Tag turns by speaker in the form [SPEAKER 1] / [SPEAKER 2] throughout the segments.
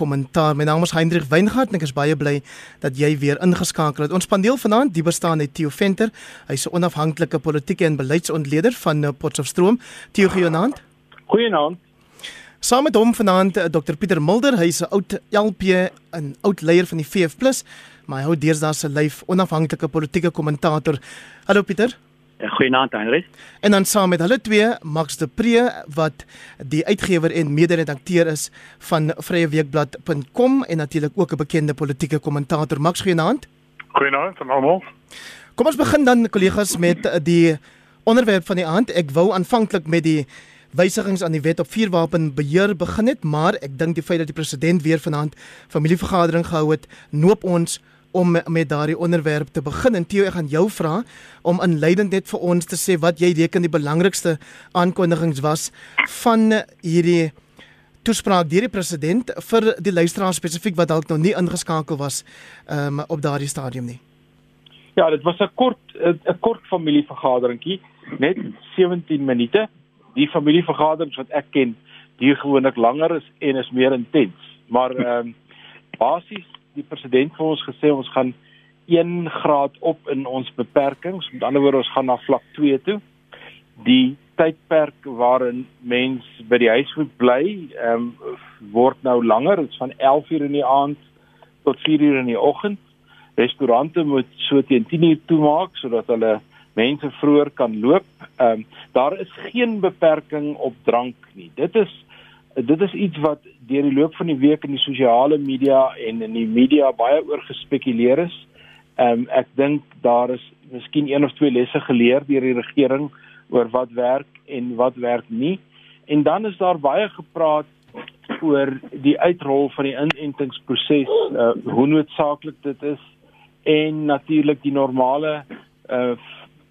[SPEAKER 1] kommentaar. My naam is Hendrik Weingart en ek is baie bly dat jy weer ingeskakel het. Ons paneel vanaand, die bestaan uit Theo Venter. Hy's 'n onafhanklike politieke en beleidsontleder van eh, Potchefstroom. Theo Geonaand.
[SPEAKER 2] Goeienaand.
[SPEAKER 1] Saam met hom vanaand eh, Dr Pieter Mulder. Hy's 'n oud LP en oud leier van die VF+, maar hy hou deesdae se lyf onafhanklike politieke kommentator. Hallo Pieter.
[SPEAKER 2] Ja, goeienaand Heinrich.
[SPEAKER 1] En dan saam met hulle twee Max de Pre wat die uitgewer en mede-redakteur is van vryeweekblad.com en natuurlik ook 'n bekende politieke kommentator Max goeienaand.
[SPEAKER 3] Goeienaand aan almal.
[SPEAKER 1] Kom ons begin dan kollegas met die onderwerp van die aand. Ek wou aanvanklik met die wysigings aan die wet op vuurwapenbeheer begin het, maar ek dink die feit dat die president weer vanaand familievergadering gehou het, noop ons om met daardie onderwerp te begin. En Theo, ek gaan jou vra om inleidend net vir ons te sê wat jy reken die belangrikste aankondigings was van hierdie toespraak deur die president vir die luisteraar spesifiek wat dalk nog nie ingeskakel was um, op daardie stadium nie.
[SPEAKER 2] Ja, dit was 'n kort 'n kort familievergaderingkie, net 17 minute. Die familievergaderings wat ek ken, duur gewoonlik langer is en is meer intens. Maar ehm um, basies die president vir ons gesê ons gaan 1 graad op in ons beperkings. Met ander woorde ons gaan na vlak 2 toe. Die tydperk waarin mens by die huis moet bly, ehm um, word nou langer. Dit's van 11 uur in die aand tot 4 uur in die oggend. Restaurante moet so teen 10 uur toemaak sodat hulle mense vroeër kan loop. Ehm um, daar is geen beperking op drank nie. Dit is dit is iets wat deur die loop van die week in die sosiale media en in die media baie oor gespekuleer is. Ehm um, ek dink daar is miskien een of twee lesse geleer deur die regering oor wat werk en wat werk nie. En dan is daar baie gepraat oor die uitrol van die inentingsproses, uh, hoe noodsaaklik dit is en natuurlik die normale uh,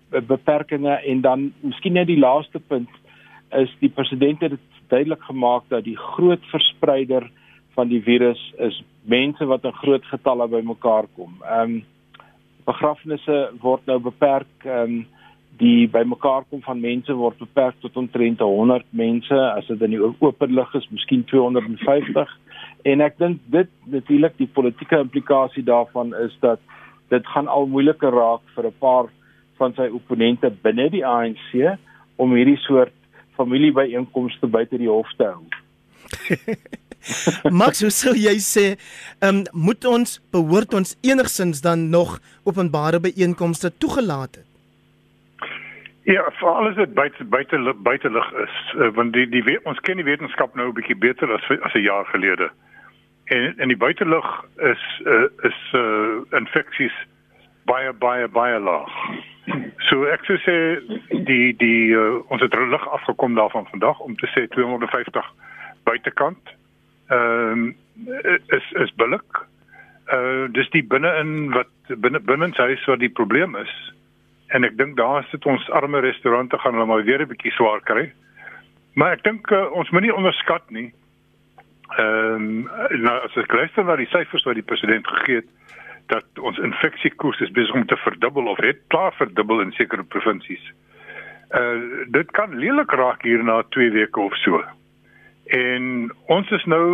[SPEAKER 2] beperkings en dan miskien net die laaste punt is die president het duidelik gemaak dat die groot verspreider van die virus is mense wat in groot getalle bymekaar kom. Ehm um, begrafnisse word nou beperk ehm um, die bymekaar kom van mense word beperk tot omtrent 100 mense as dit in die openlig is, miskien 250. En ek dink dit natuurlik die politieke implikasie daarvan is dat dit gaan al moeiliker raak vir 'n paar van sy opponente binne die ANC om hierdie soort familiebyeenkomste buite die hof te hou.
[SPEAKER 1] Max, hoe sou jy sê, ehm um, moet ons behoort ons enigsins dan nog openbare byeenkomste toegelaat het?
[SPEAKER 3] Ja, vir alles wat buite buite buite lig is, uh, want die die ons ken die wetenskap nou 'n bietjie beter as as 'n jaar gelede. En en die buitelug is uh, is uh, infeksies baie baie baie laag. So ek sou sê die die uh, ons het reg afgekom daarvan vandag om te sê 250 buitekant ehm um, is is billik. Uh dis die binne-in wat binne binnenshuis wat die probleem is. En ek dink daar sit ons arme restaurante gaan hulle maar weer 'n bietjie swaar kry. Maar ek dink uh, ons moenie onderskat nie. Ehm um, nou as ek luister na die syfers wat die president gegee het dat ons infeksiekoers is besig om te verdubbel of het klaar verdubbel in sekere provinsies. Uh dit kan lelik raak hier na 2 weke of so. En ons is nou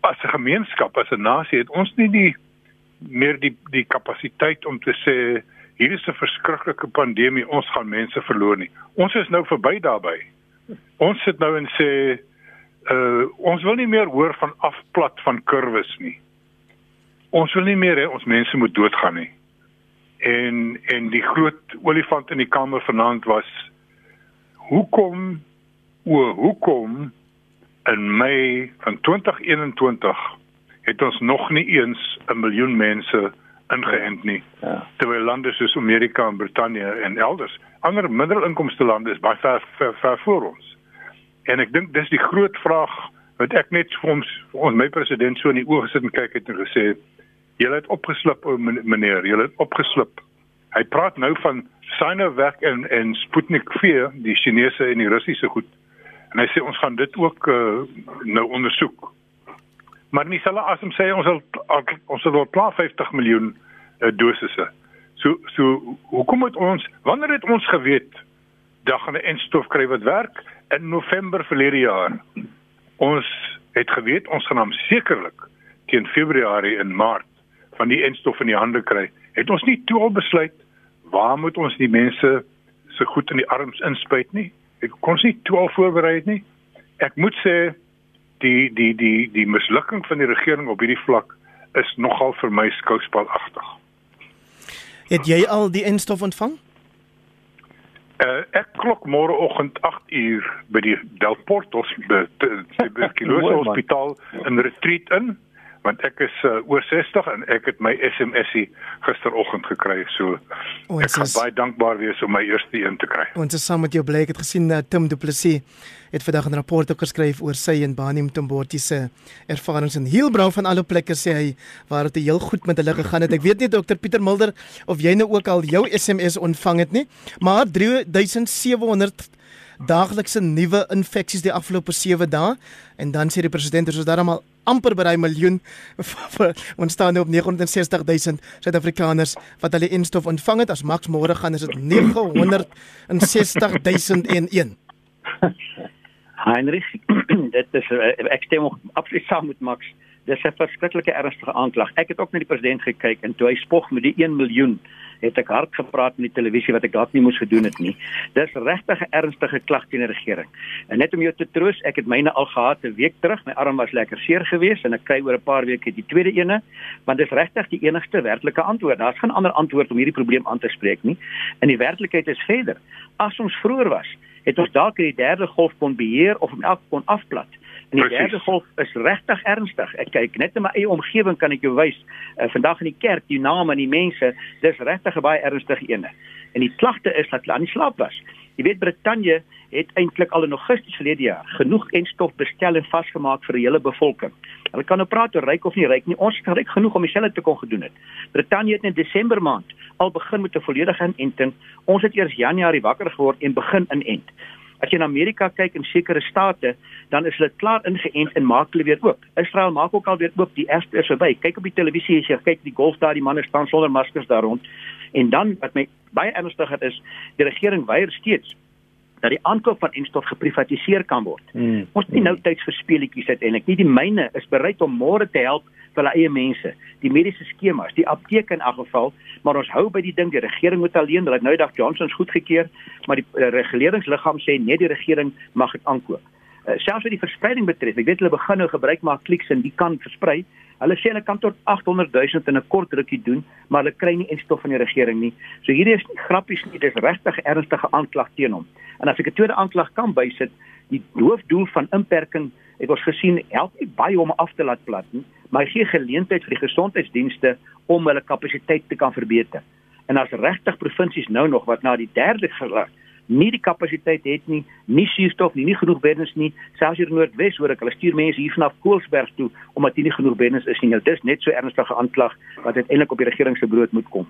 [SPEAKER 3] as 'n gemeenskap, as 'n nasie het ons nie die meer die die kapasiteit om te sê hier is 'n verskriklike pandemie, ons gaan mense verloor nie. Ons is nou verby daarbey. Ons sit nou en sê uh ons wil nie meer hoor van afplat van kurwes nie ons wil nie meer hê ons mense moet doodgaan nie. En en die groot olifant in die kamer vanaand was hoekom o hoekom in Mei van 2021 het ons nog nie eens 'n miljoen mense ingeënt nie. Ja. Terwyl lande soos Amerika en Brittanje en elders, ander middelinkomste lande is baie ver, ver, ver voor ons. En ek dink dis die groot vraag wat ek net vir ons vir ons my president so in die oë gesit en kyk het en gesê Julle het opgeslip meneer, julle het opgeslip. Hy praat nou van Sinovac en en Sputnik V, die Chinese en die Russiese goed. En hy sê ons gaan dit ook uh, nou ondersoek. Maar nie sal as hom sê ons sal ons sal klaar 50 miljoen uh, dosisse. So so hoekom het ons wanneer het ons geweet dat gaan 'n enstof kry wat werk in November verlede jaar? Ons het geweet ons gaan hom sekerlik teen Februarie en Maart van die enstof in die hande kry, het ons nie toe al besluit waar moet ons die mense se goed in die arms inspuit nie. Ek kon nie toe al voorberei het nie. Ek moet sê die die die die mislukking van die regering op hierdie vlak is nogal vir my skouspelagtig.
[SPEAKER 1] Het jy al die enstof ontvang?
[SPEAKER 3] Uh, ek klok môreoggend 8 uur by die Delport Hospitaal, die Tuberkulose Hospitaal in Retreat in want ek is uh, oor 60 en ek het my SMSie gisteroggend gekry. So ons ek is baie dankbaar wees om my eerste een te kry.
[SPEAKER 1] Ons is saam met jou bly ek het gesien dat uh, Tim Du Plessis het vandag 'n rapport ook geskryf oor sy en Bani Mtomborti se ervarings in Hielbrau van alle plekke sê hy waar dit heel goed met hulle gegaan het. Ek weet nie dokter Pieter Mulder of jy nou ook al jou SMS ontvang het nie, maar 3700 daaglikse nuwe infeksies die afgelope 7 dae. En dan sê die president ons is daarom al amper by 'n miljoen ons staan nou op 960 000 Suid-Afrikaners wat hulle instof ontvang het. As Max môre gaan is dit 960 001
[SPEAKER 4] Heinrich dit is eh, ek stem absoluut saam met Max dis 'n verskriklike ernstige aanklag ek het ook na die president gekyk en toe hy spog met die 1 miljoen het ek hard gepraat met die televisie wat ek dalk nie moes gedoen het nie. Dis regtig 'n ernstige klag teen die regering. En net om jou te troos, ek het myne al gehad 'n week terug. My arm was lekker seer geweest en ek kry oor 'n paar weke die tweede ene, want dis regtig die enigste werklike antwoord. Daar's geen ander antwoord om hierdie probleem aan te spreek nie. En die werklikheid is verder. As ons vroeër was, het ons dalk die derde golf kon beheer of om elk kon afplat. En die derde golf is regtig ernstig. Ek kyk net in my eie omgewing kan ek jou wys. Uh, vandag in die kerk, die name en die mense, dis regtig 'n baie ernstige ene. En die klagte is dat hulle aan die slaap was. Jy weet Brittanje het eintlik al in Augustus verlede jaar genoeg enstof bestel en vasgemaak vir die hele bevolking. Hulle kan nou praat oor ryk of nie ryk nie. Ons is ryk genoeg om dieselfde te kon gedoen het. Brittanje het in Desember maand al begin met 'n volledige inenting. Ons het eers Januarie wakker geword en begin inent. As jy in Amerika kyk in sekere state, dan is hulle klaar ingeënt en maak hulle weer oop. Israel maak ook al weer oop, die eerste is verby. Kyk op die televisie as jy kyk die golf daar, die manne staan sonder maskers daar rond. En dan wat my baie ernstiger is, die regering weier steeds dat die aankoop van enstof geprivatiseer kan word. Hmm. Ons het nie nou tyd vir speletjies uiteindelik nie. Die myne is bereid om môre te help vir hulle eie mense. Die mediese skemas, die apteke in elk geval, maar ons hou by die ding die regering moet alleen, hulle het nou dag Johnson's goedgekeur, maar die uh, reguleringsliggaam sê net die regering mag dit aankoop. Uh, selfs wat die verspreiding betref, ek weet hulle begin nou gebruik maak kliks en die kan versprei. Hulle sê hulle kan tot 800 000 in 'n kort rukkie doen, maar hulle kry nie enstof van die regering nie. So hierdie is nie grappies nie, dit is regtig ernstige aanklag teen hom. En as ek 'n tweede aanklag kan bysit, die hoofdoel van inperking het ons gesien help nie baie om af te laat plat nie maar gee geleentheid vir die gesondheidsdienste om hulle kapasiteit te kan verbeter. En as regtig provinsies nou nog wat na die derde gelag nie die kapasiteit het nie, nie suurstof nie, nie genoeg beddens nie, selfs hier in Noordwes hoor ek hulle stuur mense hier vanaf Koelsberg toe omdat hier nie genoeg beddens is nie. Nou dis net so ernstige aanklag wat uiteindelik op die regering se brood moet kom.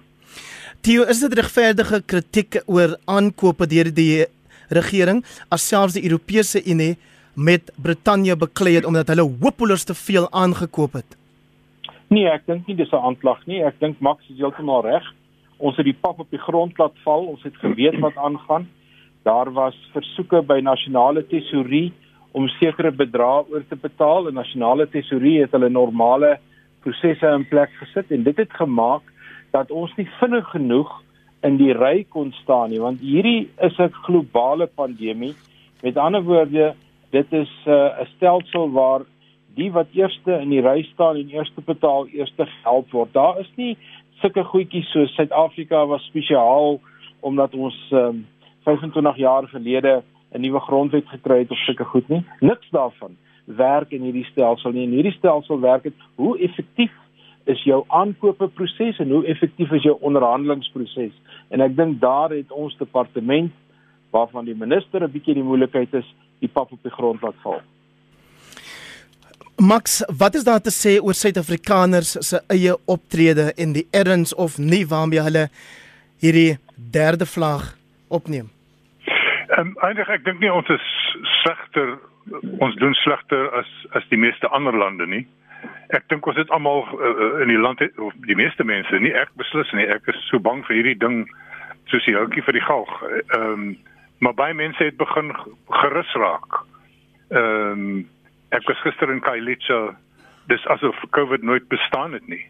[SPEAKER 1] Tio, is dit regverdige kritiek oor aankope deur die regering as selfs die Europese Unie met Brittanje beklei het omdat hulle hopeloos te veel aangekoop het?
[SPEAKER 2] Nee, ek dink nie dis 'n aanklag nie. Ek dink Max is heeltemal reg. Ons het die pap op die grond laat val. Ons het geweet wat aangaan. Daar was versoeke by nasionale tesourie om sekere bedrae oor te betaal. Die nasionale tesourie het hulle normale prosesse in plek gesit en dit het gemaak dat ons nie vinnig genoeg in die ry kon staan nie want hierdie is 'n globale pandemie. Met ander woorde, dit is uh, 'n stelsel waar die wat eerste in die ry staan en eerste betaal eerste gehelp word. Daar is nie sulke goedjies so Suid-Afrika was spesiaal omdat ons um, 25 jaar gelede 'n nuwe grondwet gekry het of sulke goed nie. Niks daarvan werk in hierdie stelsel nie. In hierdie stelsel werk dit hoe effektief is jou aankopeproses en hoe effektief is jou onderhandelingsproses. En ek dink daar het ons departement waarvan die minister 'n bietjie die moeilikheid is, die pap op die grond laat val.
[SPEAKER 1] Max, wat is daar te sê oor Suid-Afrikaners se eie optrede en die erns of nie waarmee hulle hierdie derde vlag opneem?
[SPEAKER 3] Ehm um, eintlik ek dink nie ons is slegter ons doen slegter as as die meeste ander lande nie. Ek dink ons het almal uh, in die land het, of die meeste mense nie ek beslis nie. Ek is so bang vir hierdie ding soos die houtjie vir die galg. Ehm um, maar baie mense het begin gerus raak. Ehm um, Ek was gister in Kailicha. Dis asof COVID nooit bestaan het nie.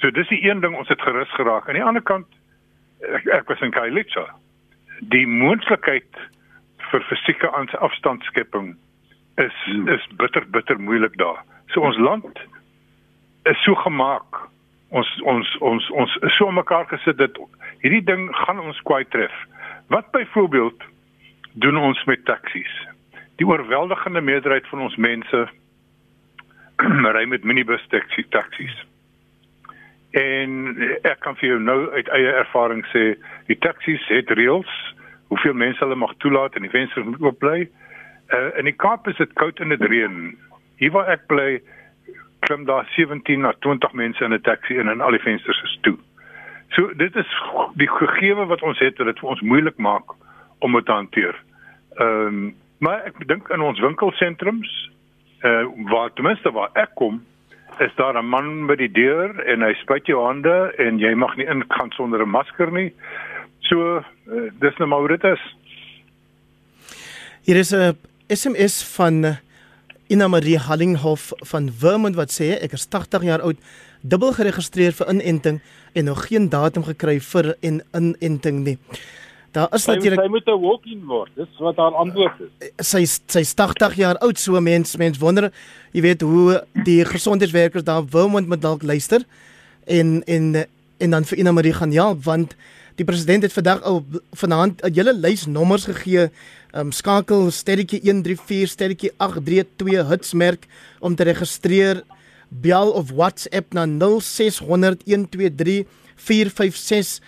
[SPEAKER 3] So dis die een ding ons het gerus geraak. Aan die ander kant ek, ek was in Kailicha. Die moontlikheid vir fisieke afstandskepping is hmm. is bitter bitter moeilik daar. So ons land is so gemaak. Ons ons ons ons is so mekaar gesit dat hierdie ding gaan ons kwai tref. Wat byvoorbeeld doen ons met taksies? Die oorweldigende meerderheid van ons mense ry met minibus taksies. En ek kan vir jou nou uit eie ervaring sê, die taksies het reëls hoeveel mense hulle mag toelaat en die vensters moet oop bly. Uh, in die Kaap is dit koud en dit reën. Hier waar ek bly, klim daar 17 na 20 mense in 'n taxi en en al die vensters is toe. So dit is die gegewe wat ons het wat dit vir ons moeilik maak om dit te hanteer. Ehm um, maar ek dink in ons winkelsentrums uh, waar ten minste waar ek kom is daar 'n man by die deur en hy spuit jou hande en jy mag nie ingaan sonder 'n masker nie. So uh, dis nou maar dit is.
[SPEAKER 1] Hier is 'n SMS van Ina Marie Hallinghof van Vermont wat sê ek is 80 jaar oud, dubbel geregistreer vir inenting en nog geen datum gekry vir en inenting nie. Daar is natuurlik
[SPEAKER 2] sy moet 'n walk-in word. Dis wat haar antwoord is.
[SPEAKER 1] Sy sy's 80 jaar oud, so mens mens wonder, jy weet hoe die gesondheidswerkers daar Vermont moet dalk luister en en en dan vir Ina Marie gaan help want die president het vandag al vanaand 'n hele lys nommers gegee. Um skakel sterretjie 134 sterretjie 832 hitsmerk om te registreer. Bel of WhatsApp na 0600 123 456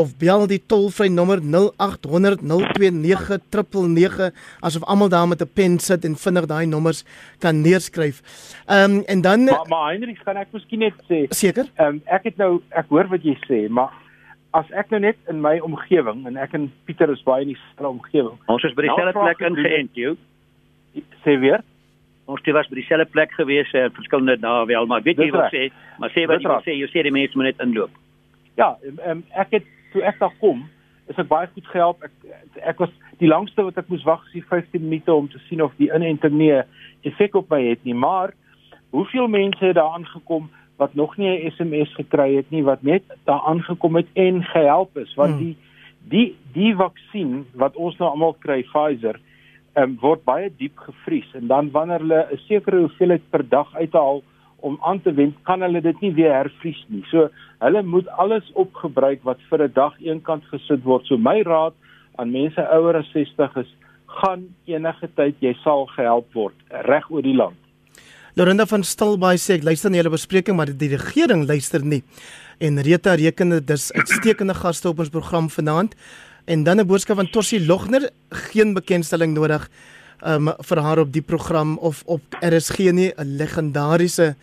[SPEAKER 1] of bel die tolvry nommer 0800 029 999 asof almal daar met 'n pen sit en vinnig daai nommers kan neerskryf. Ehm um, en dan
[SPEAKER 2] Maar, maar Heinrich, kan ek miskien net sê?
[SPEAKER 1] Seker.
[SPEAKER 2] Ehm um, ek het nou ek hoor wat jy sê, maar as ek nou net in my omgewing en ek en Pieter is baie in dieselfde omgewing.
[SPEAKER 4] Ons is by dieselfde
[SPEAKER 2] Nou,
[SPEAKER 4] plek ingeënt, jy.
[SPEAKER 2] Sê weer?
[SPEAKER 4] Ons het was by dieselfde plek gewees, uh, verskillende dae wel, maar weet jy
[SPEAKER 2] Dis
[SPEAKER 4] wat
[SPEAKER 2] reg.
[SPEAKER 4] sê? Maar sê wat jy sê, jy sê die mense moet net inloop.
[SPEAKER 2] Ja, ehm um, ek het toe ek daar kom, is ek baie goed gehelp. Ek ek was die langste wat ek moes wag is die 15 minute om te sien of die inenting nie 'n effek op my het nie, maar hoeveel mense het daar aangekom wat nog nie 'n SMS gekry het nie wat net daar aangekom het en gehelp is want
[SPEAKER 1] Hmm.
[SPEAKER 2] die die die vaksin wat ons nou almal kry Pfizer um, word baie diep gevries en dan wanneer hulle 'n sekere hoeveelheid per dag uithaal om aan te wend, kan hulle dit nie weer hervries nie. So hulle moet alles opgebruik wat vir 'n dag eenkant gesit word. So my raad aan mense ouer as 60 is, gaan enige tyd jy sal gehelp word reg oor die land.
[SPEAKER 1] Lorinda van Stilbaai sê ek luister na julle bespreking maar die regering luister nie. En Rita reken dit is uitstekende gaste op ons program vanaand. En dan 'n boodskap van Tossie Logner, geen bekendstelling nodig um vir haar op die program of op RSG nie, 'n legendariese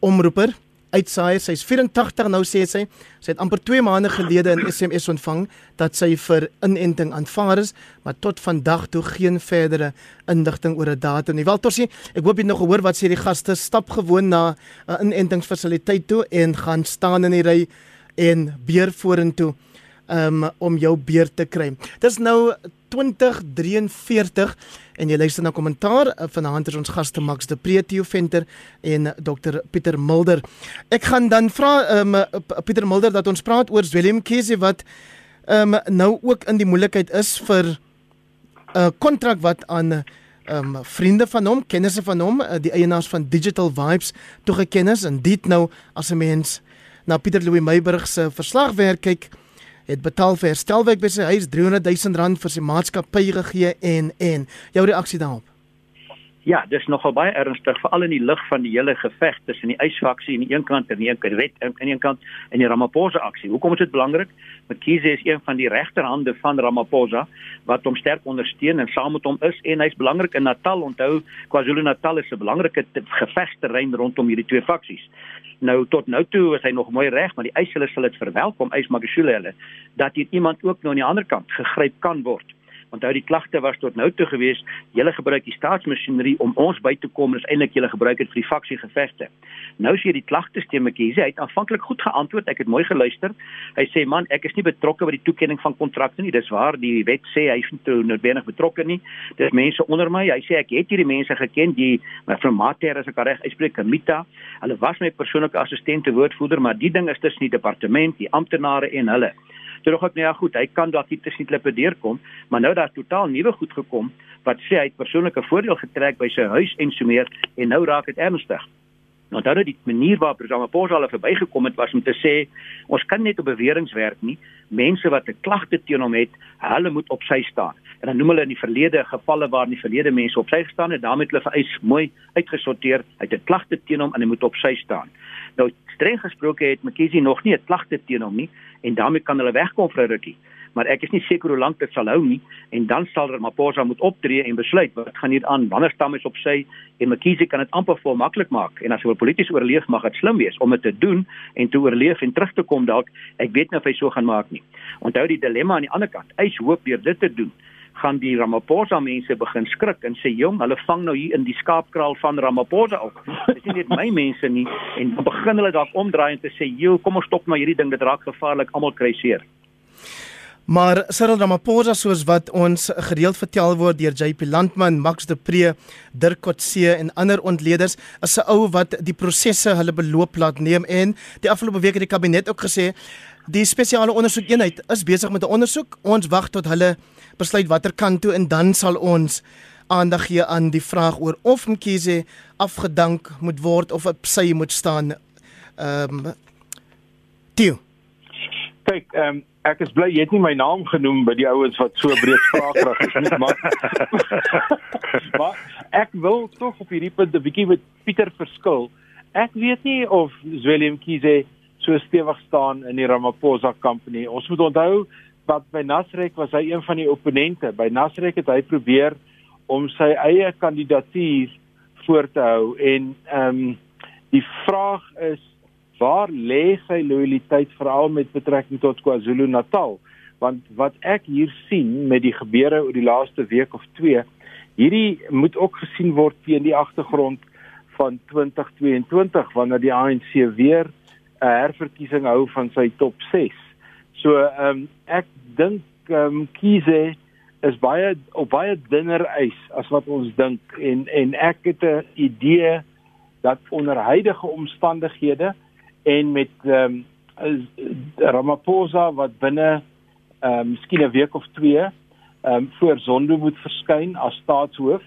[SPEAKER 1] omroeper. Uitsaai, sy's 84 nou sê sy. Sy het amper 2 maande gelede 'n SMS ontvang dat sy vir inenting aanvaar is, maar tot vandag toe geen verdere inligting oor 'n datum nie. Wel Tossie, ek hoop jy nog gehoor wat sê die gaste stap gewoon na 'n inentingsfasiliteit toe en gaan staan in die ry en beer vorentoe um, om jou beurt te kry. Dis nou 2043 en jy luister na kommentaar uh, vanaand is ons gaste Max de Pre, Theo Venter en Dr Pieter Mulder. Ek gaan dan vra um, Pieter Mulder dat ons praat oor Willem Kese wat um, nou ook in die moeilikheid is vir 'n uh, kontrak wat aan um vriende van hom, kennisse van hom, uh, die eienaars van Digital Vibes toegeken is en dit nou as 'n mens na Pieter Louw Meiburg se verslagwerk kyk, het betaal vir herstelwerk by sy huis 300 000 rand vir sy maatskappy gegee en en jou reaksie daarop.
[SPEAKER 4] Ja, dis nogal baie ernstig veral in die lig van die hele geveg tussen die ysfaksie aan die een kant en die een red aan die een kant en die Ramaphosa aksie. Hoekom is dit belangrik? Mkhize is een van die regterhande van Ramaphosa wat hom sterk ondersteun en saam met hom is en hy's belangrik in Natal. Onthou, KwaZulu-Natal is 'n belangrike gevegsterrein rondom hierdie twee faksies. Nou tot nou toe is hy nog mooi reg, maar die eis hulle sal dit verwelkom, eis Magashule hulle dat hier iemand ook nou aan die ander kant gegryp kan word. Onthou die klagte was tot nou toe gewees, julle gebruik die staatsmasjinerie om ons by te kom, is eintlik julle gebruik dit vir die faksie gevegte. Nou sê die klagtestemmetjie, hy het aanvanklik goed geantwoord, ek het mooi geluister. Hy sê man, ek is nie betrokke by die toekenning van kontrakte nie. Dis waar die wet sê hy is nie noodwendig betrokke nie. Dis mense onder my. Hy sê ek het hierdie mense geken, die mevrou Mater as ek reg uitspreek, Kamita. Hulle was my persoonlike assistente woordvoerder, maar die ding is tussen die departement, die amptenare en hulle. Toe dog ek nou ja goed, hy kan dalk nie tussen klippe deurkom, maar nou daar totaal nuwe goed gekom wat sê hy het persoonlike voordeel getrek by sy huis en so meer en nou raak dit ernstig. Nou dan die manier waarop Ramaphosa al verbygekom het was om te sê ons kan net op beweringe werk nie. Mense wat 'n klagte teen hom het, hulle moet op sy staan. En dan noem hulle in die verlede gevalle waar in die verlede mense op sy gestaan het, daarmee het hulle vereis mooi uitgesorteer. Hy het 'n klagte teen hom en hy moet op sy staan. Nou streng gesproke het McKinsey nog nie 'n klagte teen hom nie en daarmee kan hulle wegkom vir 'n rukkie. Maar ek is nie seker hoe lank dit sal hou nie en dan sal Ramaphosa moet optree en besluit wat gaan hier aan. Wanneer stam is op sy en McKinsey kan dit amper vir maklik maak en as hy wil polities oorleef mag dit slim wees om dit te doen en te oorleef en terug te kom dalk. Ek weet nie of hy so gaan maak nie. Onthou die dilemma aan die ander kant. Hy hoop deur dit te doen gaan die Ramaphosa mense begin skrik en sê jong, hulle vang nou hier in die skaapkraal van Ramaphosa op. Dis nie net my mense nie en dan begin hulle dalk omdraai en te sê, "Jo, kom ons stop maar hierdie ding, dit raak gevaarlik, almal kry seer."
[SPEAKER 1] Maar Cyril Ramaphosa soos wat ons gereeld vertel word deur JP Landman, Max de Pre, Dirk Coetzee en ander ontleeders, is 'n ou wat die prosesse hulle beloop laat neem en die afgelope week het die kabinet ook gesê die spesiale ondersoekeenheid is besig met 'n ondersoek. Ons wag tot hulle besluit watter kant toe en dan sal ons aandag gee aan die vraag oor of Mkhize afgedank moet word of op sy moet staan. Ehm um, Tio.
[SPEAKER 2] Kyk, ehm um, ek is bly jy het nie my naam genoem by die ouens wat so breedspraakrig is nie, maar maar ek wil tog op hierdie punt 'n bietjie met Pieter verskil. Ek weet nie of Willem Mkhize so stewig staan in die Ramaphosa kamp nie. Ons moet onthou wat by Nasrek was hy een van die opponente. By Nasrek het hy probeer om sy eie kandidatuur voor te hou en ehm um, die vraag is waar lê sy loyaliteit veral met betrekking tot KwaZulu-Natal? Want wat ek hier sien met die gebeure oor die laaste week of 2, hierdie moet ook gesien word teen die agtergrond van 2022 wanneer die ANC weer 'n herverkiesing hou van sy top 6. So ehm um, ek dink ehm um, Kiese is baie op baie dunner ys as wat ons dink en en ek het 'n idee dat onder huidige omstandighede en met ehm um, Ramaphosa wat binne ehm um, miskien 'n week of 2 ehm um, voor Zondo moet verskyn as staatshoof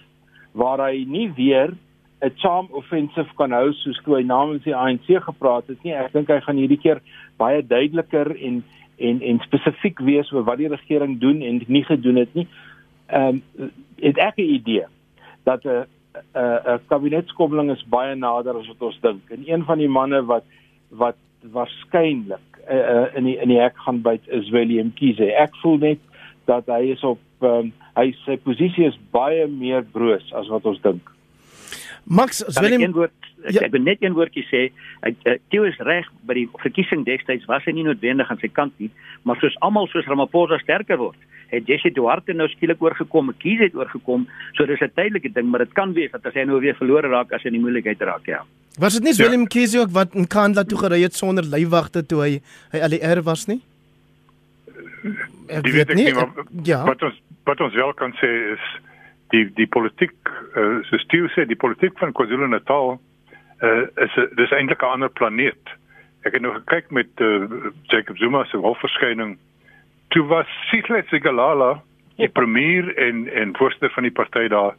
[SPEAKER 2] waar hy nie weer 'n charm offensive kan hou soos toe hy namens die ANC gepraat het nie. Ek dink hy gaan hierdie keer baie duideliker en en en spesifiek wees oor wat die regering doen en nie gedoen het nie. Ehm um, het ek 'n idee dat 'n 'n 'n kabinetskoppeling is baie nader as wat ons dink. En een van die manne wat wat waarskynlik uh, uh, in die in die hek gaan byt is Willem Kiese. Ek voel net dat hy is op um, hy sy posisie is baie meer broos as wat ons dink.
[SPEAKER 1] Max, Willem
[SPEAKER 4] een woord ek, ja. ek wil net een woordjie sê. Ek uh, Theo is reg by die verkiesing destyds was hy nie noodwendig aan sy kant nie, maar soos almal soos Ramaphosa sterker word, het Jesse Duarte nou skielik oorgekom, Kies het oorgekom. So dis 'n tydelike ding, maar dit kan wees dat as hy nou weer verlore raak as hy in die moeilikheid raak, ja.
[SPEAKER 1] Was dit nie ja. Willem Kies ook wat in Kandla toe gery het sonder leiwagte toe hy hy ALR was nie?
[SPEAKER 3] Ek weet, weet nie, maar, ja. Wat ons wat ons wel kan sê is die die politiek uh, so Stew sê die politiek van KwaZulu-Natal uh, is dis eintlik 'n ander planeet. Ek het nou gekyk met uh, Jacob Zuma se hofverskyning. Toe was Sihle Sigalala die premier en en voorste van die party daar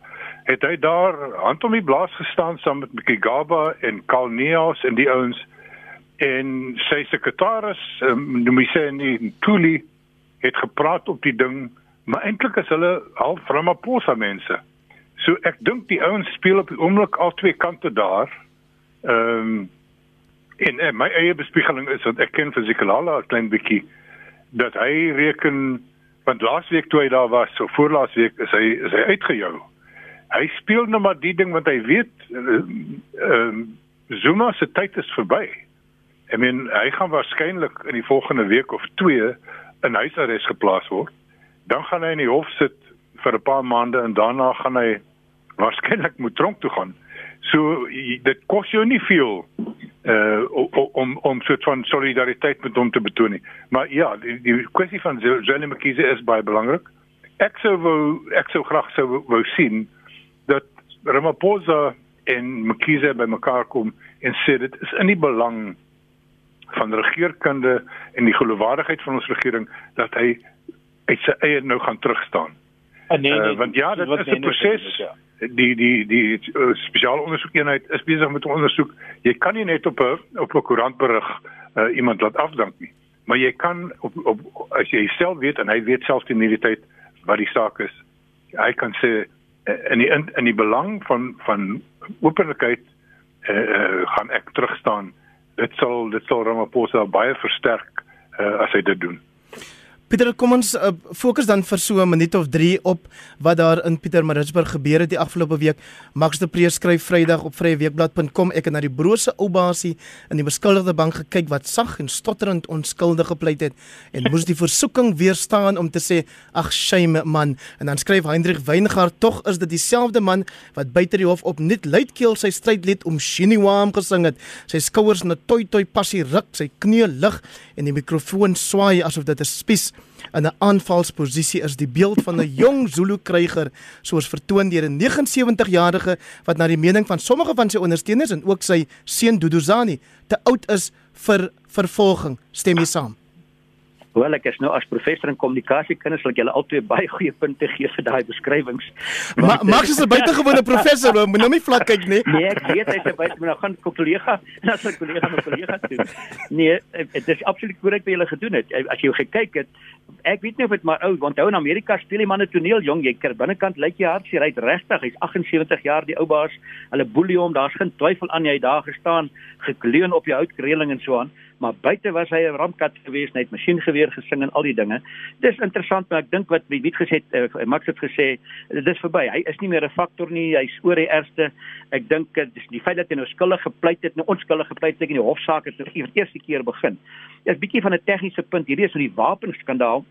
[SPEAKER 3] het hy daar hand om die blaas gestaan saam met Mkigaba en Kalneos en die ouens en sy sekretaris um, noem hy sê in Tuli het gepraat op die ding maar eintlik is hulle half Ramaphosa mense. So ek dink die ouens speel op die oomblik al twee kante daar. Ehm um, en, en my eie bespiegeling is dat ek ken Fisikalala 'n klein bietjie dat hy reken want laasweek toe hy daar was, so voorlaas week is hy is hy uitgejou. Hy speel nou maar die ding wat hy weet ehm uh, Zuma se tyd is verby. I mean, hy gaan waarskynlik in die volgende week of 2 in huisarrest geplaas word dan gaan hy in die hof sit vir 'n paar maande en daarna gaan hy waarskynlik moet tronk toe gaan. So dit kos jou nie veel uh om om so 'n solidariteit met hom te betoon nie. Maar ja, die, die kwessie van Zelle Mkhize is baie belangrik. Ek sou wou ek sou graag sou wou sien dat Ramaphosa en Mkhize by mekaar kom en sê dit is in die belang van regeringskunde en die geloofwaardigheid van ons regering dat hy uit sy eie nou gaan terugstaan.
[SPEAKER 2] Uh, nee, nee,
[SPEAKER 3] uh, want ja, dit is 'n proses. Ja die die die uh, spesiale ondersoekeenheid is besig met ondersoek. Jy kan nie net op 'n op 'n koerantberig uh, iemand laat afdank nie. Maar jy kan op op as jy self weet en hy weet self die nuutheid wat die saak is. Hy kan sê in die in, in die belang van van openlikheid uh, uh, gaan ek terugstaan. Dit sal dit sal Ramaphosa baie versterk uh, as hy dit doen.
[SPEAKER 1] Pieter, kom ons uh, fokus dan vir so 'n minuut of 3 op wat daar in Pietermaritzburg gebeur het die afgelope week. Max de Pre skryf Vrydag op vryeweekblad.com ek het na die brose ou basie in die beskuldigde bank gekyk wat sag en stotterend onskuldig gepleit het en moes die versoeking weerstaan om te sê ag shame man en dan skryf Hendrik Weingart tog is dit dieselfde man wat buite die hof op net luidkeel sy strydlied om Shiniwam gesing het. Sy skouers na toi toi passie ruk, sy knie lig en die mikrofoon swaai asof dit 'n spies in 'n aanvalsposisie is die beeld van 'n jong Zulu kryger soos vertoon deur 'n 79-jarige wat na die mening van sommige van sy ondersteuners en ook sy seun Duduzani te oud is vir vervolging. Stem jy saam
[SPEAKER 4] Wel ek is nou as professor in kommunikasie kinders wil ek julle albei baie goeie punte gee vir daai beskrywings.
[SPEAKER 1] Maar Max is 'n buitengewone professor, moet nou nie vlak kyk nie.
[SPEAKER 4] Nee, ek weet hy's 'n buite, maar nou gaan kollega, nou sy kollega met kollega doen. Nee, dit is absoluut korrek wat julle gedoen het. As jy gekyk het, ek weet nie of dit maar ou, want hou in Amerika speel die manne toneel jong, jy kyk binnekant lyk jy hartseer, hy't regtig, hy's 78 jaar die ou baas. Hulle boelie hom, daar's geen twyfel aan hy daar gestaan, gekleun op die houtreëling en so aan maar buite was hy 'n rampkat geweest, net masjiengeweer gesing en al die dinge. Dis interessant, maar ek dink wat wie weet gesê uh, Max het gesê, dit is verby. Hy is nie meer 'n faktor nie, hy's oor die ergste. Ek dink dit is die feit dat hy nou skuldig gepleit het, nou onskuldig gepleit het in die hofsaak het vir die eerste keer begin. Dit is bietjie van 'n tegniese punt. Hierdie is so die wapenskandaal.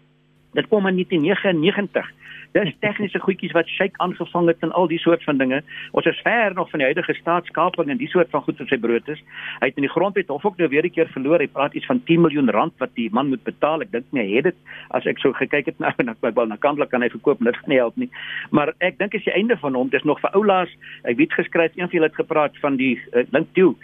[SPEAKER 4] Dit kom in 1999. Dis tegniese goedjies wat Sheikh aangevang het en al die soort van dinge. Ons is ver nog van die huidige staatskaping en die soort van goed wat sy brood is. Hy het in die grondwet hof ook nou weer 'n keer verloor. Hy praat iets van 10 miljoen rand wat die man moet betaal. Ek dink nie hy het dit as ek so gekyk het nou en ek wel na kantlik kan hy verkoop, dit gaan nie help nie. Maar ek dink as die einde van hom, dis nog vir oulaas. Ek weet geskryf een van julle het gepraat van die uh, link toe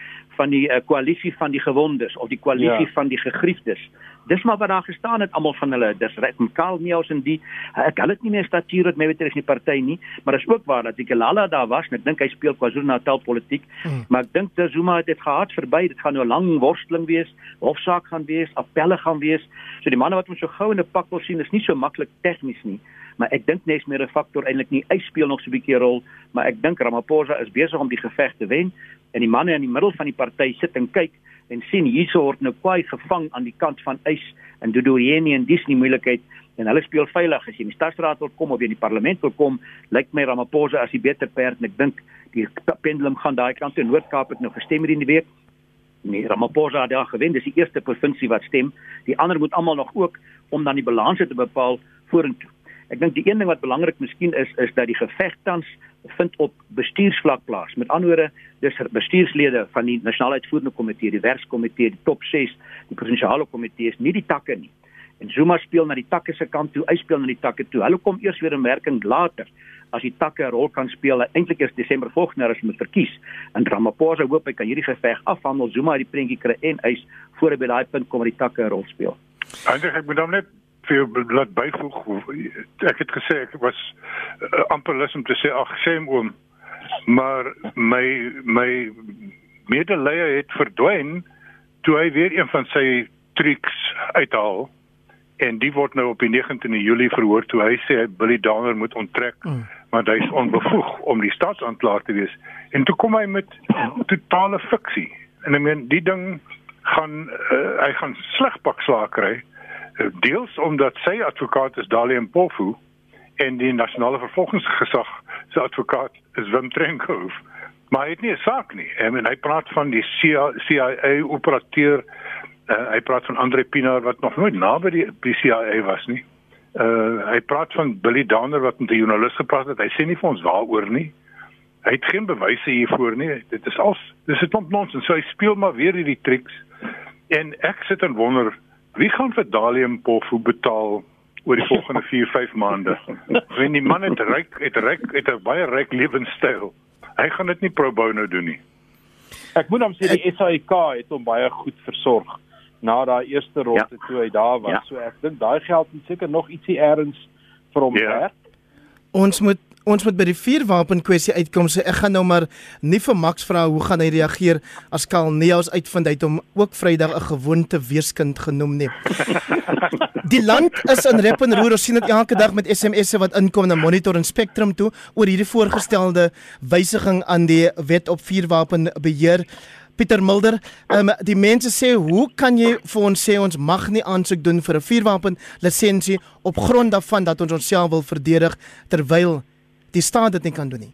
[SPEAKER 4] van die uh, koalisie van die gewondes of die koalisie ja. van die gegriefdes. Dis maar wat daar gestaan het almal van hulle. Dis reg Karl Meus en die ek hulle het nie meer statuur wat my betref in die party nie, maar dis ook waar dat die Kelala daar was en ek dink hy speel KwaZulu-Natal politiek. Hmm. Maar ek dink dat Zuma het dit gehad verby. Dit gaan nou 'n lang worsteling wees. Hofsaak gaan wees, appelle gaan wees. So die manne wat ons so gou in 'n pak wil sien is nie so maklik tegnies nie. Maar ek dink nes meer 'n faktor eintlik nie. Hy speel nog so 'n bietjie rol, maar ek dink Ramaphosa is besig om die geveg te wen en die manne in die middel van die party sit en kyk en sien hierso word nou kwai gevang aan die kant van Eis en Dodorieni en dis nie moeilikheid en hulle speel veilig. As jy in die stadsraad wil kom of in die parlement wil kom lyk my Ramaphosa as die beter perd en ek dink die pendulum gaan daai kant toe. Noord-Kaap het nou gestem hierdie week. Nee Ramaphosa het daar gewen. Dis die eerste provinsie wat stem. Die ander moet almal nog ook om dan die balanse te bepaal vorentoe ek dink die een ding wat belangrik miskien is is dat die geveg tans vind op bestuursvlak plaas. Met ander woorde, dis bestuurslede van die nasionale uitvoerende komitee, die werkskomitee, die top 6, die provinsiale komitees, nie die takke nie. En Zuma speel na die takke se kant toe, hy speel na die takke toe. Hulle kom eers weer in werking later as die takke 'n rol kan speel. Eintlik is Desember volgende as hulle verkies. En Ramaphosa hoop hy kan hierdie geveg afhandel, Zuma die prentjie kry en hy's voor by daai punt kom waar die takke 'n rol speel.
[SPEAKER 3] Eintlik ek moet dan net vir laat byvoeg ek het gesê ek was uh, amper lus om te sê ag shame oom maar my my medelee het verdwyn toe hy weer een van sy triks uithaal en die word nou op die 19de Julie verhoor toe hy sê Billy Downer moet onttrek mm. maar hy is onbevoeg om die staatsaanklaer te wees. En toe kom hy met totale fiksie. En ek meen die ding gaan uh, hy gaan sleg pak slaag kry deels omdat sy advokaat is Dalie Mpofu en die nasionale vervolgingsgesag se advokaat is Wim Trenkhoff. Maar hy het nie 'n saak nie. I mean, hy praat van die CIA operateur uh, hy praat van Andre Pinaar wat nog nooit naby die, die CIA was nie. Uh hy praat van Billy Downer wat met 'n joernalis gepraat het. Hy sê nie vir ons waaroor nie. Hy het geen bewyse hiervoor nie. Dit is al dis 'n klomp nonsens. So hy speel maar weer hierdie triks. En ek sit en wonder wie gaan vir Dalium Pofu betaal oor die volgende 4-5 maande. Want die man het ryk het ryk het 'n baie ryk lewenstyl. Hy gaan dit nie pro bono doen nie.
[SPEAKER 2] Ek moet hom sê die SAIK het hom baie goed versorg na daai eerste ronde ja. toe hy daar was. Ja. So ek dink daai geld het seker nog ietsie eers vir hom ja. werk.
[SPEAKER 1] Ons moet ons moet by die vuurwapen kwessie uitkom. So ek gaan nou maar nie vir Max vra hoe gaan hy reageer as Kalneus uitvind hy het hom ook Vrydag 'n gewoonte weeskind genoem nie. Die land is in rep en roer. Ons sien dit elke dag met SMS'e wat inkom na Monitor en Spectrum toe oor hierdie voorgestelde wysiging aan die wet op vuurwapenbeheer. Pieter Mulder, um, die mense sê, "Hoe kan jy vir ons sê ons mag nie aansoek doen vir 'n vuurwapen lisensie op grond daarvan dat ons onsself wil verdedig terwyl die staat dit nie kan doen nie.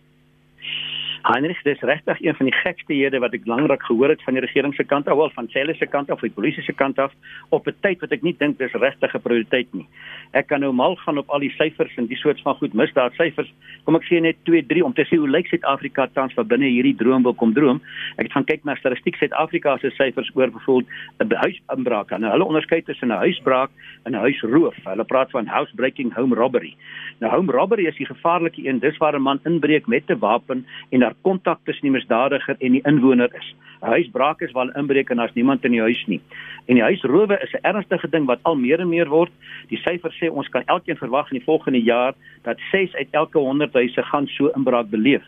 [SPEAKER 4] Heinrich, dis regtig een van die gekste hede wat ek lankrak gehoor het van die regering se kant af, wel van Celle se kant af, of die polisie se kant af op 'n tyd wat ek nie dink dis regtig 'n prioriteit nie. Ek kan nou mal gaan op al die syfers en die soort van goed misdaad syfers. Kom ek sê net 2, 3 om te sê hoe lyk Suid-Afrika tans wat binne hierdie droom wil kom droom. Ek het gaan kyk na statistiek Suid-Afrika se syfers oor byvoorbeeld 'n huisinbraak. Nou hulle onderskei tussen 'n huisbraak en 'n huisroof. Hulle praat van housebreaking, home robbery. Nou home robbery is die gevaarlike een. Dis waar 'n man inbreek met 'n wapen en daar kontak tussen die misdadiger en die inwoner is. 'n Huisbraak is waar inbreek en daar's niemand in die huis nie. En die huisrowe is 'n ernstige ding wat al meer en meer word. Die syfers sê ons kan elkeen verwag in die volgende jaar dat 6 uit elke 100 huise gaan so inbraak beleef.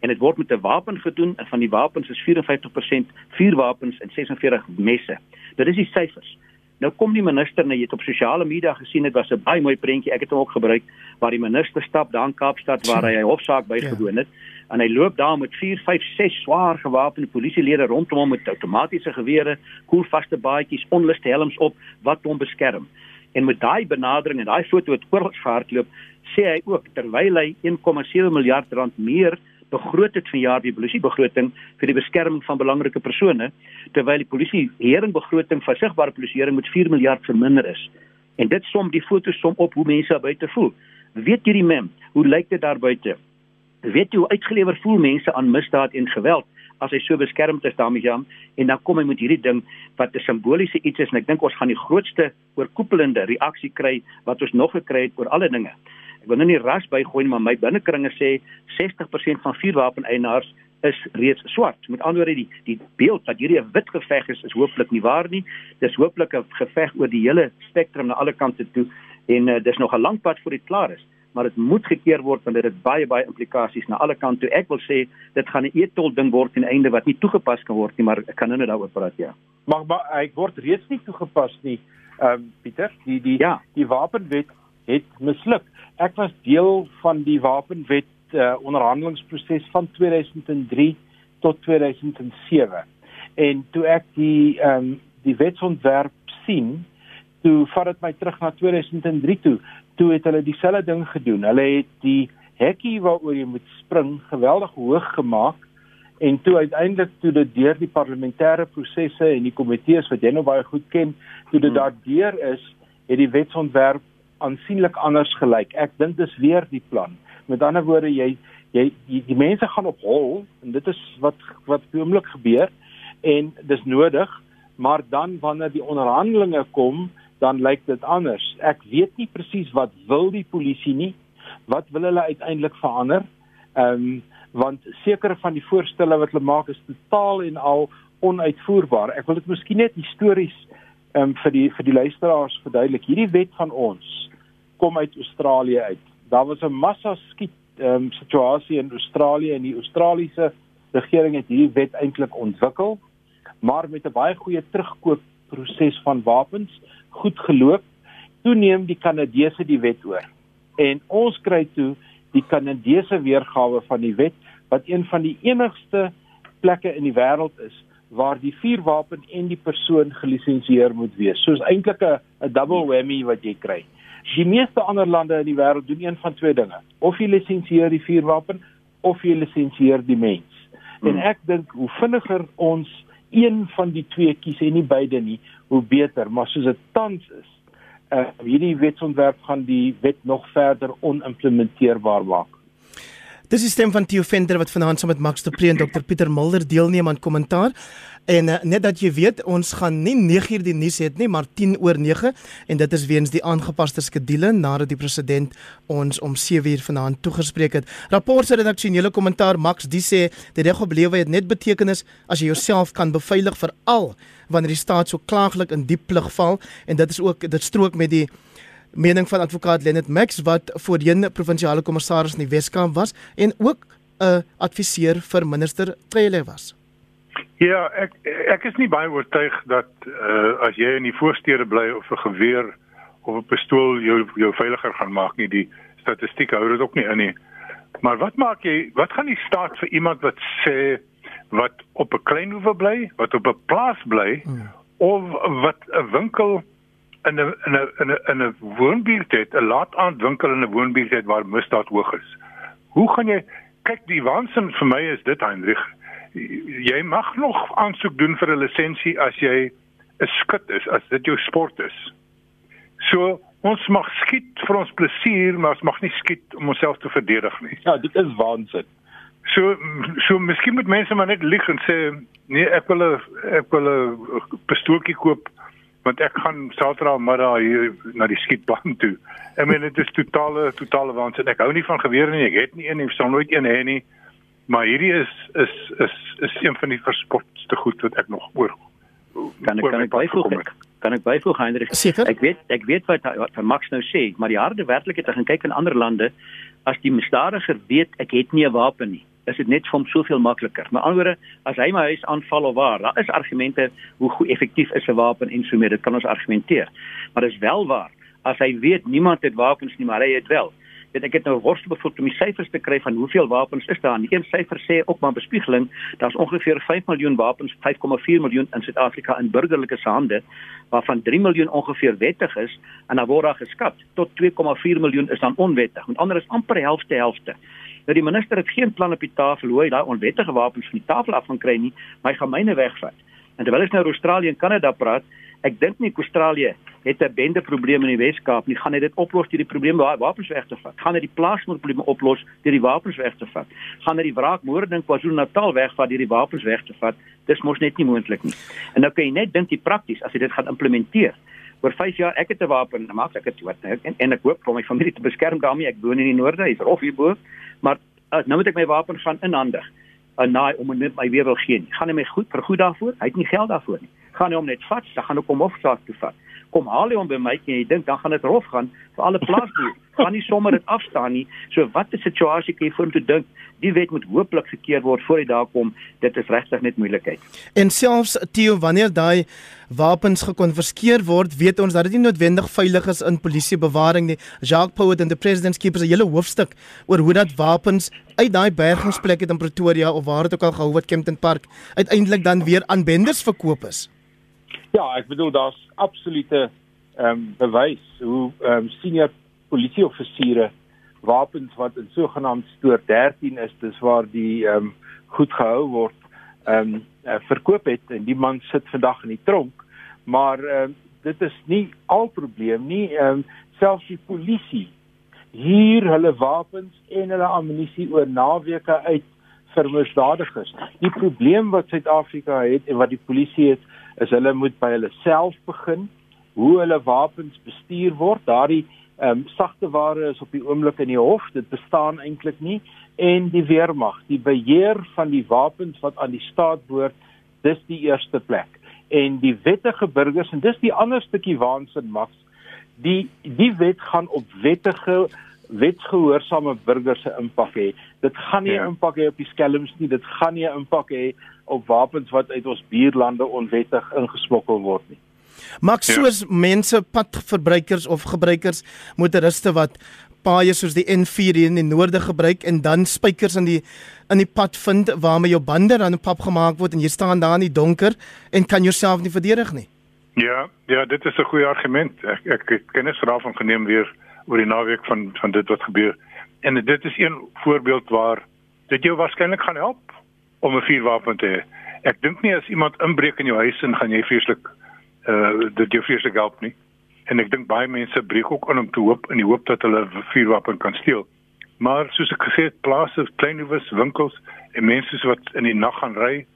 [SPEAKER 4] En dit word met 'n wapen gedoen en van die wapens is 54% vuurwapens en 46 messe. Dit is die syfers. Nou kom die minister nou jy het op sosiale media gesien dit was 'n baie mooi prentjie ek het hom ook gebruik waar die minister stap daar in Kaapstad waar hy 'n hofsaak bygewoon het ja. En hy loop daar met 4 5 6 swaar gewapende polisielede rondom hom met outomatiese gewere, koelvaste baadjies, onluste helms op wat hom beskerm. En met daai benadering en daai foto wat oral gehardloop, sê hy ook terwyl hy 1,7 miljard rand meer begroot het vanjaar die polisiebegroting vir die beskerming van belangrike persone terwyl die polisie heringbegroting vir sigbare polisieering met 4 miljard verminder is. En dit som die foto's som op hoe mense daar buite voel. Weet hierdie mem, hoe lyk dit daar buite? Weet jy hoe uitgelewer voel mense aan misdaad en geweld as hy so beskermd is daarmee jam en dan kom hy met hierdie ding wat 'n simboliese iets is en ek dink ons gaan die grootste oorkoepelende reaksie kry wat ons nog gekry het oor alle dinge. Ek wil nou nie ras bygooi maar my binnekringe sê 60% van vuurwapeneienaars is reeds swart. Met ander woorde die die beeld dat hierdie 'n wit geveg is is hooplik nie waar nie. Dis hooplik 'n geveg oor die hele spektrum na alle kante toe en uh, dis nog 'n lang pad voor dit klaar is maar dit moet gekeer word want dit het baie baie implikasies na alle kante toe. Ek wil sê dit gaan 'n etol ding word ten einde wat nie toegepas kan word nie, maar ek kan nou net daaroor praat ja.
[SPEAKER 2] Maar maar hy word reeds nie toegepas nie. Ehm um, Pieter, die die ja. die wapenwet het misluk. Ek was deel van die wapenwet uh, onderhandelingsproses van 2003 tot 2007. En toe ek die ehm um, die wetsontwerp sien, toe vat dit my terug na 2003 toe. Toe het hulle dieselfde ding gedoen. Hulle het die hekkie waaroor jy moet spring geweldig hoog gemaak en toe uiteindelik toe dit deur die parlementêre prosesse en die komitees wat jy nou baie goed ken, toe dit hmm. daardeur is, het die wetsontwerp aansienlik anders gelyk. Ek dink dis weer die plan. Met ander woorde, jy jy die, die mense gaan op hol en dit is wat wat oomblik gebeur en dis nodig, maar dan wanneer die onderhandelinge kom, dan lyk dit anders. Ek weet nie presies wat wil die polisie nie. Wat wil hulle uiteindelik verander? Ehm um, want sekere van die voorstelle wat hulle maak is totaal en al onuitvoerbaar. Ek wil dit miskien net histories ehm um, vir die vir die luisteraars verduidelik. Hierdie wet van ons kom uit Australië uit. Daar was 'n massa skiet ehm um, situasie in Australië en die Australiese regering het hierdie wet eintlik ontwikkel, maar met 'n baie goeie terugkoop proses van wapens goed geloop. Toe neem die Kanadese die wet oor. En ons kry toe die Kanadese weergawe van die wet wat een van die enigste plekke in die wêreld is waar die vuurwapen en die persoon gelisensieer moet wees. Soos eintlik 'n double whammy wat jy kry. Die meeste ander lande in die wêreld doen een van twee dinge. Of jy lisensieer die vuurwapen of jy lisensieer die mens. Hmm. En ek dink hoe vinniger ons een van die twee kies en nie beide nie, hoe beter, maar soos dit tans is, uh, hierdie wetsontwerp gaan die wet nog verder onimplementeerbaar maak.
[SPEAKER 1] Dis die stem van Theo Venter wat vanaand saam met Max de Pre en Dr Pieter Mulder deelneem aan kommentaar. En uh, net dat jy weet, ons gaan nie 9uur die nuus hê nie, maar 10 oor 9 en dit is weens die aangepaste skedule nadat die president ons om 7uur vanaand toegespreek het. Rapport se redaksionele kommentaar Max die sê die reg op lewe het net betekenis as jy jouself kan beveilig vir al wanneer die staat so klaaglik in diep plig val en dit is ook dit strook met die mening van advokaat Lenet Max wat voorheen provinsiale kommissaris in die Weskaap was en ook 'n uh, adviseur vir minister Trele was.
[SPEAKER 3] Ja, ek ek is nie baie oortuig dat uh, as jy in die voorstede bly of 'n geweer of 'n pistool jou jou veiliger gaan maak nie. Die statistiek hou dit ook nie in nie. Maar wat maak jy? Wat gaan die staat vir iemand wat sê wat op 'n klein hoewe bly, wat op 'n plaas bly hmm. of wat 'n winkel in 'n in 'n in 'n in 'n woonbuurt het, 'n laataand winkel in 'n woonbuurt het waar misdaad hoog is. Hoe gaan jy kyk die waansin vir my is dit Hendrik. Jy mag nog aansoek doen vir 'n lisensie as jy 'n skut is, as dit jou sport is. So ons mag skiet vir ons plesier, maar ons mag nie skiet om onsself te verdedig nie.
[SPEAKER 2] Ja, dit is waansin.
[SPEAKER 3] So so miskien moet mense maar net lieg en sê nee, ek wil 'n ek wil 'n pistooltjie koop want ek gaan Saterdag middag hier na die skietbaan toe. Ek meen dit is totale totale waansin. Ek hou nie van gewere nie. Ek het nie een nie, sal nooit een hê nie. Maar hierdie is is is is een van die verspotste goed wat ek nog oor
[SPEAKER 4] kan ek kan ek byvoeg ek, kan ek byvoeg Heinrich
[SPEAKER 1] Seker?
[SPEAKER 4] ek weet ek weet wat wat van Max nou sê maar die harde werklikheid as jy kyk in ander lande as die misdadiger weet ek het nie 'n wapen nie is dit net vir hom soveel makliker. Met ander woorde, as hy my huis aanval of waar, daar is argumente hoe goed effektief is 'n wapen en so meer. Dit kan ons argumenteer. Maar dis wel waar. As hy weet niemand het wapens nie, maar hy het wel. Weet ek het nou worstel bevoel om die syfers te kry van hoeveel wapens is daar. Die een syfer sê op my bespiegeling, daar's ongeveer 5 miljoen wapens, 5,4 miljoen in Suid-Afrika in burgerlike hande, waarvan 3 miljoen ongeveer wettig is en dan word daar geskat tot 2,4 miljoen is dan onwettig. Met ander is amper helfte helfte. Nou die minister het geen plan op die tafel hoe hy daai onwettige wapens van die tafel af gaan kry nie, maar hy gaan myne wegvat. En terwyl ek nou oor Australië en Kanada praat, ek dink nie Australië het 'n bende probleem in die Weskaap nie, gaan hy dit oplos deur die probleem wapens weg te vat. Gaan hy die plaasmoordprobleme oplos deur die wapens weg te vat. Gaan hy die wraakmoorde in KwaZulu-Natal wegvat deur die wapens weg te vat. Dis mos net nie moontlik nie. En nou kan jy net dink die prakties as jy dit gaan implementeer oor 5 jaar ek het 'n wapen maak ek dit wat en, en ek hoop vir my familie te beskerm daarmee ek woon in die noorde hy's rof hierbo maar uh, nou moet ek my wapen gaan inhandig. En naai om net my weer wil gee gaan hy my goed vir goed daarvoor? Hy het nie geld daarvoor nie. Gaan hy hom net vat dan gaan hy kom hofsaak toe vat. Kom haal hy hom by my en jy dink dan gaan dit rof gaan vir alle plaasboere gaan nie sommer dit afstaan nie. So wat 'n situasie kan jy voor hom toe dink? Die wet moet hooplik gekeer word voor hy daar kom. Dit is regtig net moeilikheid.
[SPEAKER 1] En selfs Theo wanneer daai wapens gekonfiskeer word weet ons dat dit nie noodwendig veilig is in polisiebewaring nie. Jacques Poet en the President's Keepers 'n hele hoofstuk oor hoe dat wapens uit daai bergingsplek in Pretoria of waar dit ook al gehou word Kempton Park uiteindelik dan weer aan benders verkoop is.
[SPEAKER 2] Ja, ek bedoel daar's absolute ehm um, bewys hoe ehm um, senior polisieoffisiere wapens wat in sogenaamd stoor 13 is, dis waar die ehm um, goed gehou word, ehm um, uh, verkoop het en die man sit vandag in die tronk. Maar ehm um, dit is nie al probleem nie. Ehm um, selfs die polisie hier hulle wapens en hulle ammunisie oor naweke uit vir misdadigers. Die probleem wat Suid-Afrika het en wat die polisie het is hulle moet by hulle self begin hoe hulle wapens bestuur word. Daardie ehm um, sagte ware is op die oomblik in die hof. Dit bestaan eintlik nie en die weermag, die beheer van die wapens wat aan die staat behoort, dis die eerste plek. En die wettige burgers en dis die ander stukkie waansin maks. Die die wet gaan op wettige wetsgehoorsame burgers se impak hê. Dit gaan nie 'n ja. impak hê op die skelms nie, dit gaan nie 'n impak hê op wapens wat uit ons buurlande onwettig ingesmokkel word nie.
[SPEAKER 1] Maak ja. soos ja. mense padverbruikers of gebruikers motoriste wat paaie soos die N4 in die noorde gebruik en dan spykers in die in die pad vind waarmee jou bande dan op pap gemaak word en jy staan daar in die donker en kan jouself nie verdedig nie.
[SPEAKER 3] Ja, ja, dit is 'n goeie argument. Ek ek het kennis daarvan geneem weer oor die naweek van van dit wat gebeur. En dit is een voorbeeld waar dit jou waarskynlik gaan help om 'n vuurwapen te hê. Ek dink nie as iemand inbreek in jou huis en gaan jy vreeslik uh dit jou vreeslik help nie. En ek dink baie mense breek ook aan om te hoop in die hoop dat hulle vuurwapen kan steel. Maar soos ek gesê het, plase, kleinhoeves, winkels en mense wat in die nag gaan ry,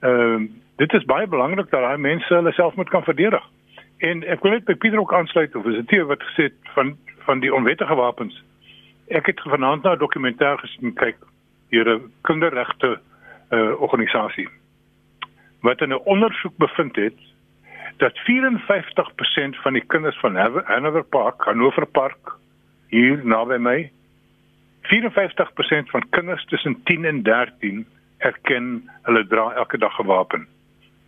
[SPEAKER 3] ehm uh, dit is baie belangrik dat daai mense hulle self moet kan verdedig. En ek wil net by Pieter ook aansluit of is dit wat gesê het van van die onwettige wapens. Ek het vanaand na 'n dokumentêr gesien kyk deur 'n kinderregte uh, organisasie wat 'n ondersoek bevind het dat 54% van die kinders van Hanover Park, Hanover Park hier naby my 54% van kinders tussen 10 en 13 erken hulle dra elke dag 'n wapen.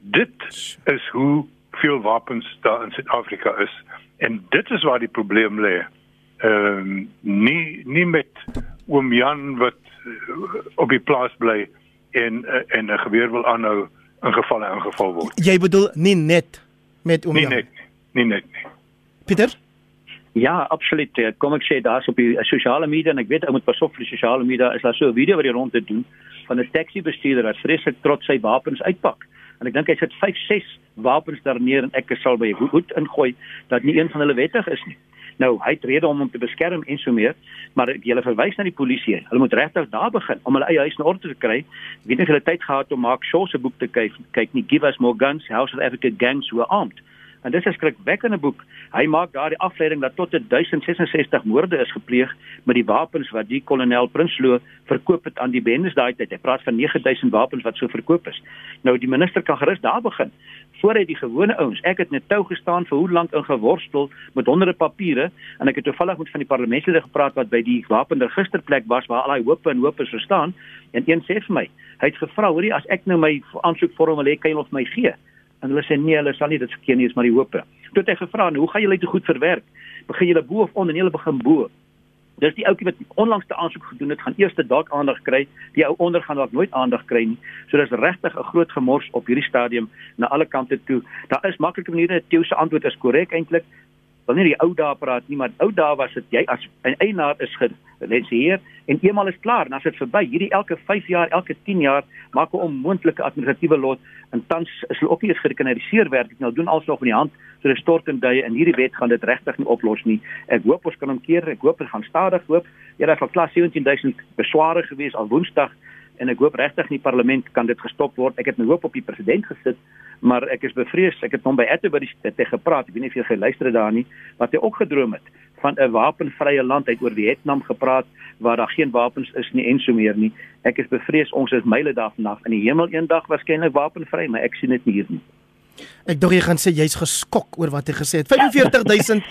[SPEAKER 3] Dit is hoe veel wapens daar in Suid-Afrika is en dit is waar die probleem lê. Ehm um, nie nie met oom Jan wat uh, op die plaas bly en uh, en 'n geweer wil aanhou in gevalle ingeval word.
[SPEAKER 1] Jy bedoel nie net met oom
[SPEAKER 3] nie
[SPEAKER 1] Jan.
[SPEAKER 3] net nie net nie.
[SPEAKER 1] Pieter?
[SPEAKER 4] Ja, absoluut. Eh, Kom ek sê daar's op die eh, sosiale media en ek weet ou moet pas op vir die sosiale media is daar so 'n video wat die rond te doen van 'n taxi bestuurder wat vreeslik trots sy wapens uitpak. En ek dink hy sit 5, 6 wapens daar neer en ek sal by hoed ingooi dat nie een van hulle wettig is nie. Nou, hy het rede om hom te beskerm en so meer, maar ek julle verwys na die polisie. Hulle moet regtig daar begin om hulle eie huis in orde te kry. Ek weet nie hulle tyd gehad om Mark Shaw se boek te kyk kyk nie Give us more guns, How South Africa gangs were armed. En dis 'n skrikwekkende boek. Hy maak daardie afleiding dat tot 1066 moorde is gepleeg met die wapens wat die kolonel Prinsloo verkoop het aan die bendes daai tyd. Hy praat van 9000 wapens wat so verkoop is. Nou die minister kan gerus daar begin. Voor hy die gewone ouens, ek het net tou gestaan vir hoe lank in geworstel met honderde papiere en ek het toevallig met van die parlementslede gepraat wat by die wapenregisterplek was waar al daai hope en hope so staan en een sê vir my, hy het gevra, hoorie, as ek nou my aansoekvorm wil hê, kan jy of my gee? En hulle sê nee, hulle sal nie dit verkeer nie, is maar die hope. Toe het hy gevra, nou, hoe gaan julle dit goed verwerk? Begin julle bo of onder en julle begin bo? Dis die ouetjie wat onlangs te aansoek gedoen het, gaan eers dalk aandag kry. Die ou onder gaan dalk nooit aandag kry nie. So dis regtig 'n groot gemors op hierdie stadium na alle kante toe. Daar is maklike maniere. Theo se antwoord is korrek eintlik. Wil nie die ou dae praat nie, maar ou dae was dit jy as 'n eienaar is gelenseer en eenmal is klaar, dan is dit verby. Hierdie elke 5 jaar, elke 10 jaar maak 'n onmoontlike administratiewe lot en tans is hulle ook nie eens gerekenariseer werk nie. Nou doen alsnog in die hand so dis stort en duie en hierdie wet gaan dit regtig nie oplos nie. Ek hoop ons kan hom keer. Ek hoop dit gaan stadig loop. Ja, daar was klas 17000 besware gewees al Woensdag en ek hoop regtig in die parlement kan dit gestop word. Ek het my hoop op die president gesit, maar ek is bevrees. Ek het hom by Atterbury te gepraat. Ek weet nie of jy geluister het daar nie, wat hy ook gedroom het van 'n wapenvrye land uit oor Vietnam gepraat waar daar geen wapens is nie en so meer nie. Ek is bevrees ons is myle daarvan af. In die hemel eendag waarskynlik wapenvry, maar ek sien dit nie hier nie.
[SPEAKER 1] Ek dink jy gaan sê jy's geskok oor wat hy gesê het. 45000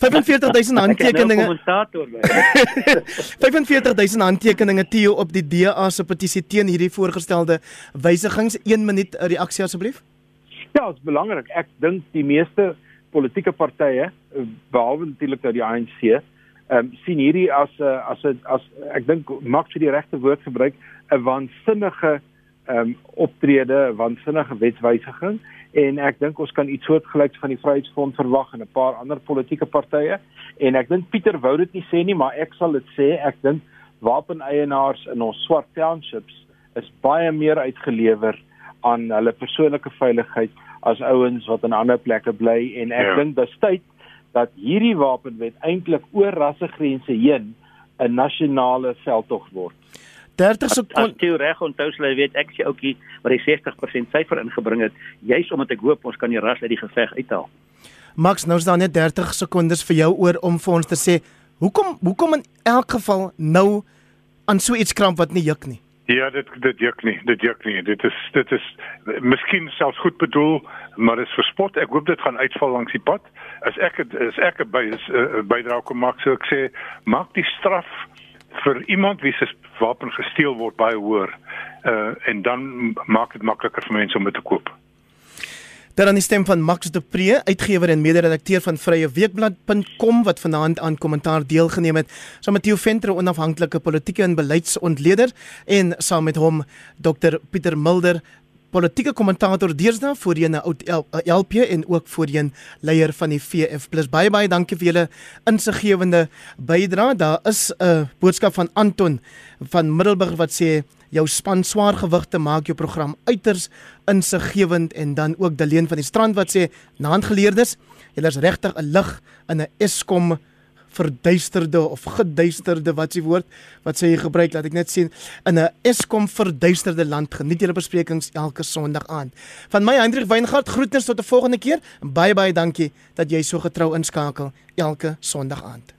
[SPEAKER 1] 45000 handtekeninge.
[SPEAKER 4] kommentator by.
[SPEAKER 1] 45000 handtekeninge Theo op die DA se petisie teen hierdie voorgestelde wysigings. 1 minuut 'n reaksie asseblief.
[SPEAKER 2] Ja, dit is belangrik. Ek dink die meeste politieke partye, eh, behalwe natuurlik nou die ANC, ehm um, sien hierdie as 'n uh, as 'n as ek dink Max vir die regte woord gebruik, 'n waansinnige ehm um, optrede, waansinnige wetswysiging en ek dink ons kan iets soortgelyks van die Vryheidsfront verwag en 'n paar ander politieke partye en ek dink Pieter wou dit nie sê nie, maar ek sal dit sê, ek dink wapeneienaars in ons swart townships is baie meer uitgelewer aan hulle persoonlike veiligheid as ouens wat in ander plekke bly en ek
[SPEAKER 3] Ja.
[SPEAKER 2] dink dis tyd dat hierdie wapenwet eintlik oor rassegrense heen 'n nasionale veldtog word.
[SPEAKER 1] 30
[SPEAKER 4] As
[SPEAKER 1] sekondes.
[SPEAKER 4] jy reg onthou sê weet ek sê ouetjie wat die 60% syfer ingebring het, juis omdat ek hoop ons kan die ras uit die geveg uithaal.
[SPEAKER 1] Max, nou is daar net 30 sekondes vir jou oor om vir ons te sê hoekom hoekom in elk geval nou aan so iets kramp wat nie juk nie.
[SPEAKER 3] Ja, dit dit juk nie, dit juk nie. Dit is dit is miskien selfs goed bedoel, maar dit is verspot. Ek hoop dit gaan uitval langs die pad. As ek het as ek 'n by is uh, bydrae kom maak, sou ek sê maak die straf vir iemand wie se wapen gesteel word baie hoër. Uh en dan maak dit makliker vir mense om dit te koop.
[SPEAKER 1] Dan aan die stem van Max de Pre, uitgewer en mede-redakteur van vryeweekblad.com wat vanaand aan kommentaar deelgeneem het, saam met Theo Venter, onafhanklike politieke en beleidsontleder en saam met hom Dr Pieter Mulder, politieke kommentator deesdae voorheen 'n oud LP en ook voorheen leier van die VF+. Baie baie dankie vir julle insiggewende bydrae. Daar is 'n boodskap van Anton van Middelburg wat sê jou span swaar gewigte maak jou program uiters insiggewend en dan ook Deleen van die Strand wat sê naandgeleerdes, julle is regtig 'n lig in 'n Eskom verduisterde of geduisterde wat s'ie woord wat sê jy gebruik laat ek net sien in 'n Eskom verduisterde land geniet julle besprekings elke Sondag aand. Van my Hendrik Weingart groetens tot 'n volgende keer en baie baie dankie dat jy so getrou inskakel elke Sondag aand.